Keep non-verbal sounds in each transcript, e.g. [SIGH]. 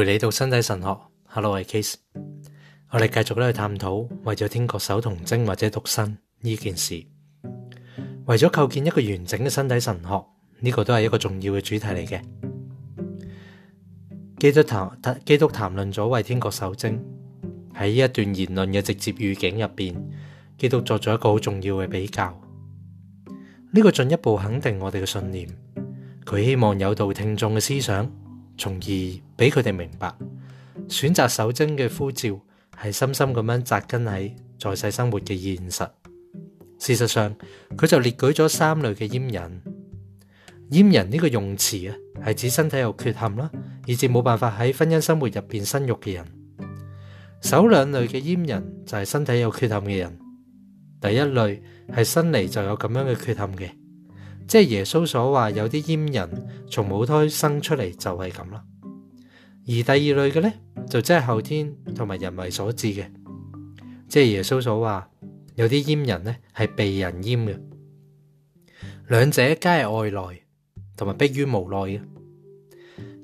陪你读身体神学，Hello，我系 Case，我哋继续咧去探讨为咗天国守童精，或者独身呢件事，为咗构建一个完整嘅身体神学，呢个都系一个重要嘅主题嚟嘅。基督谈基督谈论咗为天国守贞，喺一段言论嘅直接预警入边，基督作咗一个好重要嘅比较，呢个进一步肯定我哋嘅信念，佢希望有道听众嘅思想。从而俾佢哋明白，选择守贞嘅呼召系深深咁样扎根喺在世生活嘅现实。事实上，佢就列举咗三类嘅阉人。阉人呢个用词啊，系指身体有缺陷啦，以至冇办法喺婚姻生活入边生育嘅人。首两类嘅阉人就系身体有缺陷嘅人。第一类系生嚟就有咁样嘅缺陷嘅。即系耶稣所话，有啲阉人从母胎生出嚟就系咁啦。而第二类嘅咧，就即系后天同埋人为所致嘅。即系耶稣所话，有啲阉人咧系被人阉嘅。两者皆系外来同埋迫于无奈嘅，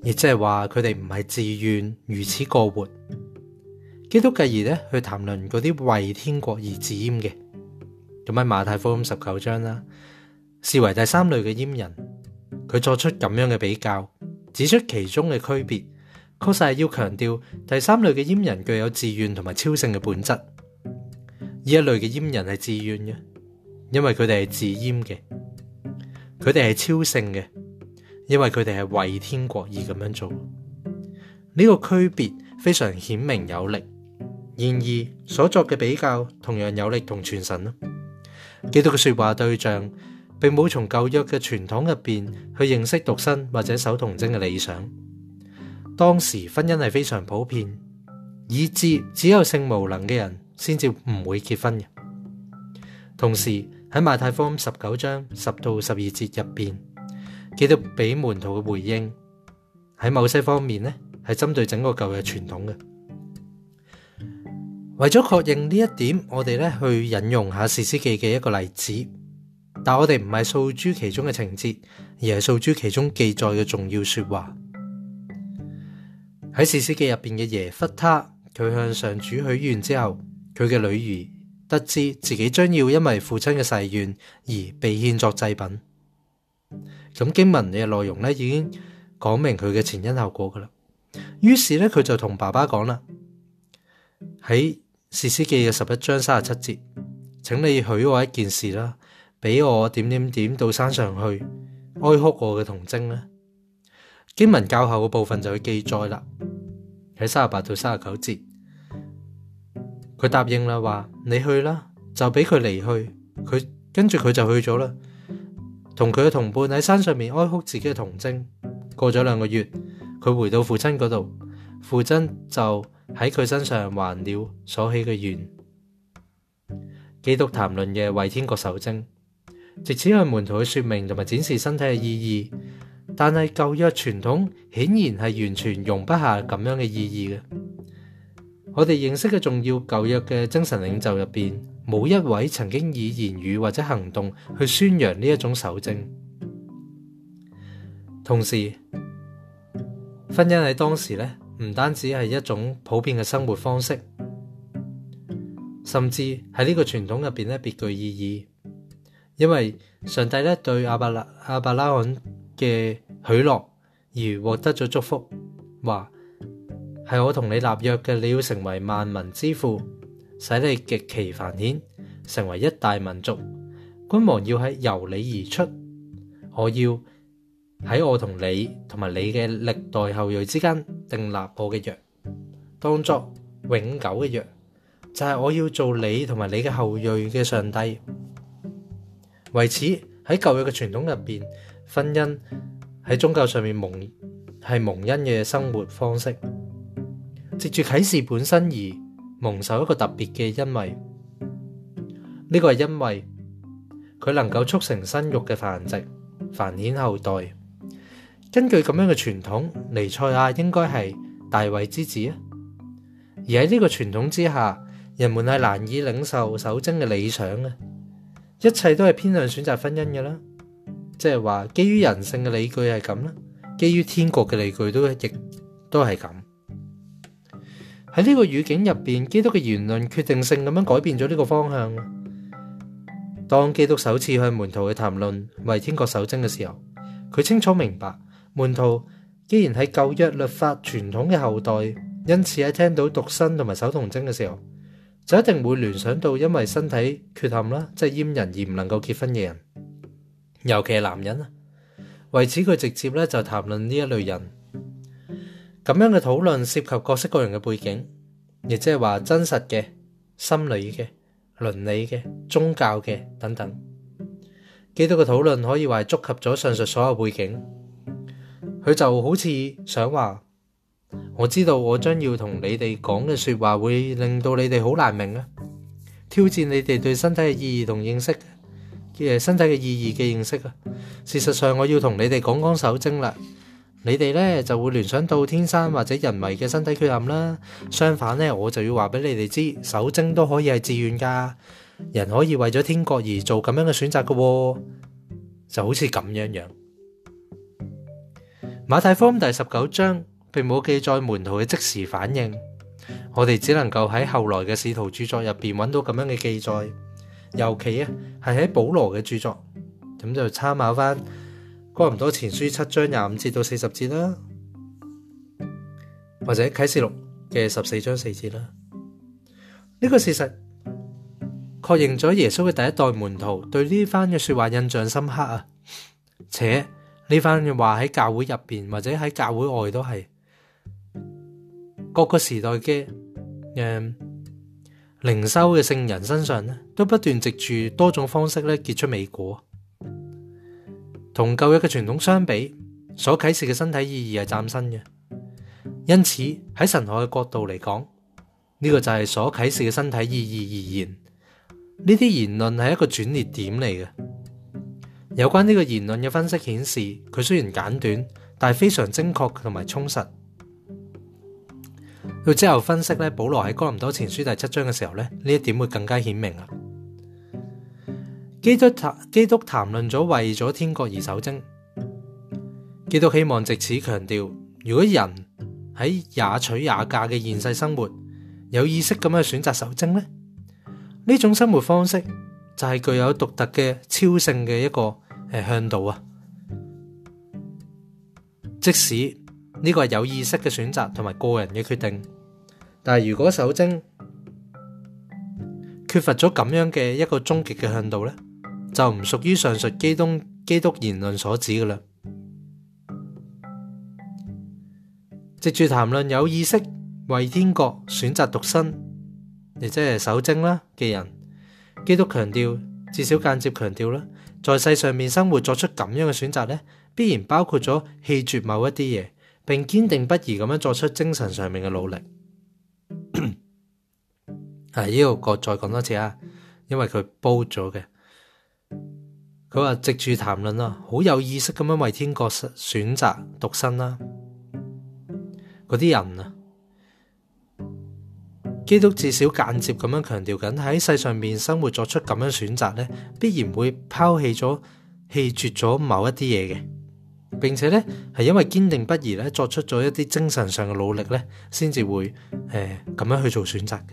亦即系话佢哋唔系自愿如此过活。基督继而咧去谈论嗰啲为天国而自阉嘅，咁喺马太福音十九章啦。视为第三类嘅阉人，佢作出咁样嘅比较，指出其中嘅区别，确实系要强调第三类嘅阉人具有自愿同埋超性嘅本质。呢一类嘅阉人系自愿嘅，因为佢哋系自阉嘅；佢哋系超性嘅，因为佢哋系为天国而咁样做。呢个区别非常显明有力，然而所作嘅比较同样有力同全神啦。基督嘅说话对象。并冇从旧约嘅传统入边去认识独身或者守童贞嘅理想。当时婚姻系非常普遍，以至只有性无能嘅人先至唔会结婚嘅。同时喺马太福十九章十到十二节入边，基督俾门徒嘅回应喺某些方面呢系针对整个旧约传统嘅。为咗确认呢一点，我哋咧去引用下诗斯记嘅一个例子。但我哋唔系诉诸其中嘅情节，而系诉诸其中记载嘅重要说话。喺《史诗记》入边嘅耶弗他，佢向上主许愿之后，佢嘅女儿得知自己将要因为父亲嘅誓愿而被献作祭品。咁经文嘅内容咧已经讲明佢嘅前因后果噶啦。于是咧佢就同爸爸讲啦：喺《史诗记》嘅十一章三十七节，请你许我一件事啦。俾我点点点到山上去哀哭我嘅童贞呢？经文教后嘅部分就会记载啦，喺三十八到三十九节，佢答应啦，话你去啦，就俾佢离去，佢跟住佢就去咗啦，同佢嘅同伴喺山上面哀哭自己嘅童贞。过咗两个月，佢回到父亲嗰度，父亲就喺佢身上还了所起嘅愿。基督谈论嘅为天国受贞。直此向门徒去说明同埋展示身体嘅意义，但系旧约传统显然系完全容不下咁样嘅意义嘅。我哋认识嘅重要旧约嘅精神领袖入边，冇一位曾经以言语或者行动去宣扬呢一种守正。同时，婚姻喺当时咧，唔单止系一种普遍嘅生活方式，甚至喺呢个传统入边咧别具意义。因为上帝咧对阿伯拉阿伯拉罕嘅许诺而获得咗祝福，话系我同你立约嘅，你要成为万民之父，使你极其繁衍，成为一大民族，君王要喺由你而出，我要喺我同你同埋你嘅历代后裔之间订立我嘅约，当作永久嘅约，就系我要做你同埋你嘅后裔嘅上帝。為此喺舊約嘅傳統入边，婚姻喺宗教上面蒙係蒙恩嘅生活方式，藉住啟示本身而蒙受一個特別嘅恩惠。呢個係因為佢能夠促成生育嘅繁殖、繁衍後代。根據咁樣嘅傳統，尼赛亞應該係大衛之子啊！而喺呢個傳統之下，人們係難以領受守贞嘅理想嘅。一切都系偏向选择婚姻嘅啦，即系话基于人性嘅理据系咁啦，基于天国嘅理据都亦都系咁。喺呢个语境入边，基督嘅言论决定性咁样改变咗呢个方向。当基督首次向门徒去谈论为天国守贞嘅时候，佢清楚明白门徒既然系旧约律法传统嘅后代，因此喺听到独身同埋守童贞嘅时候。就一定會聯想到因為身體缺陷啦，即係阉人而唔能夠結婚嘅人，尤其係男人啊。為此佢直接咧就談論呢一類人，咁樣嘅討論涉及各式各樣嘅背景，亦即係話真實嘅、心理嘅、倫理嘅、宗教嘅等等。基督嘅討論可以話係觸及咗上述所有背景，佢就好似想話。我知道我将要同你哋讲嘅说话会令到你哋好难明啊，挑战你哋对身体嘅意义同认识，嘅身体嘅意义嘅认识啊。事实上，我要同你哋讲讲手精啦，你哋咧就会联想到天生或者人为嘅身体缺陷啦。相反咧，我就要话俾你哋知，手精都可以系自愿噶，人可以为咗天国而做咁样嘅选择噶，就好似咁样样。马太福第十九章。并冇记载门徒嘅即时反应，我哋只能够喺后来嘅仕徒著作入边揾到咁样嘅记载，尤其啊系喺保罗嘅著作，咁就参考翻，哥唔多前书七章廿五节到四十节啦，或者启示录嘅十四章四节啦。呢个事实确认咗耶稣嘅第一代门徒对呢番嘅说话印象深刻啊，且呢番嘅话喺教会入边或者喺教会外都系。各个时代嘅诶灵修嘅圣人身上咧，都不断藉住多种方式咧结出美果。同旧约嘅传统相比，所启示嘅身体意义系崭新嘅。因此喺神学嘅角度嚟讲，呢个就系所启示嘅身体意义而言，呢啲言论系一个转捩点嚟嘅。有关呢个言论嘅分析显示，佢虽然简短，但系非常精确同埋充实。到之后分析咧，保罗喺哥林多前书第七章嘅时候咧，呢一点会更加显明啊！基督谈基督谈论咗为咗天国而守贞，基督希望借此强调，如果人喺也娶也嫁嘅现世生活，有意识咁去选择守贞咧，呢种生活方式就系具有独特嘅超性嘅一个诶向导啊！即使。呢个系有意识嘅选择同埋个人嘅决定，但系如果守贞缺乏咗咁样嘅一个终极嘅向度呢，就唔属于上述基督基督言论所指嘅啦。直住谈论有意识为天国选择独身，亦即系守贞啦嘅人，基督强调至少间接强调啦，在世上面生活作出咁样嘅选择呢，必然包括咗弃绝某一啲嘢。并坚定不移咁样作出精神上面嘅努力，[COUGHS] 啊！呢个我再讲多次啊，因为佢煲咗嘅，佢话直住谈论啊，好有意识咁样为天国选择独身啦，嗰啲人啊，基督至少间接咁样强调紧喺世上面生活作出咁样选择咧，必然会抛弃咗、弃绝咗某一啲嘢嘅。并且咧，系因为坚定不移咧，作出咗一啲精神上嘅努力咧，先至会诶咁样去做选择嘅。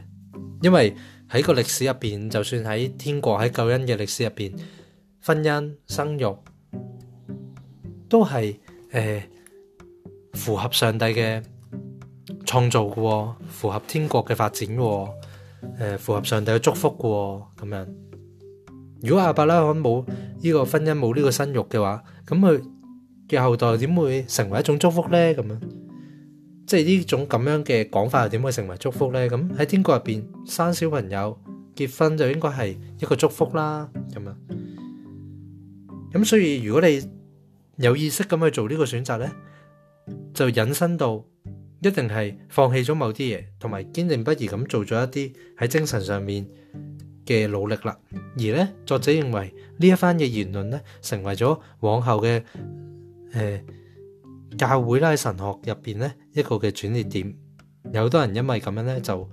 因为喺个历史入边，就算喺天国喺救恩嘅历史入边，婚姻生育都系诶符合上帝嘅创造嘅，符合天国嘅发展，诶符合上帝嘅祝福嘅，咁样。如果阿伯拉罕冇呢个婚姻冇呢个生育嘅话，咁佢。嘅后代点会成为一种祝福呢？咁样即系呢种咁样嘅讲法，又点会成为祝福呢？咁喺天国入边生小朋友结婚就应该系一个祝福啦。咁样咁，所以如果你有意识咁去做呢个选择呢，就引申到一定系放弃咗某啲嘢，同埋坚定不移咁做咗一啲喺精神上面嘅努力啦。而呢作者认为呢一番嘅言论呢，成为咗往后嘅。诶，教会啦，喺神学入边咧一个嘅转折点，有好多人因为咁样咧就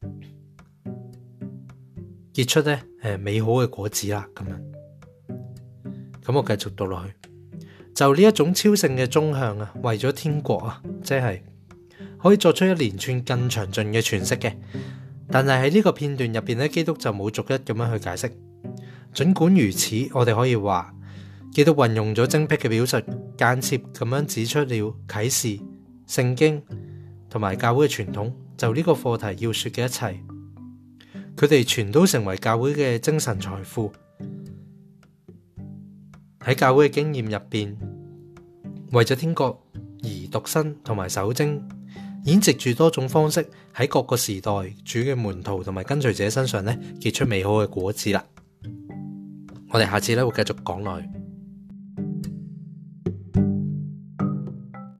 [COUGHS] 结出咧诶美好嘅果子啦，咁样。咁我继续读落去，就呢一种超性嘅中向啊，为咗天国啊，即系可以作出一连串更详尽嘅诠释嘅。但系喺呢个片段入边咧，基督就冇逐一咁样去解释。尽管如此，我哋可以话。基督运用咗精辟嘅表述，间接咁样指出了启示、圣经同埋教会嘅传统，就呢个课题要说嘅一切，佢哋全都成为教会嘅精神财富。喺教会嘅经验入边，为咗天国而独身同埋守贞，演植住多种方式喺各个时代主嘅门徒同埋跟随者身上咧结出美好嘅果子啦。我哋下次咧会继续讲去。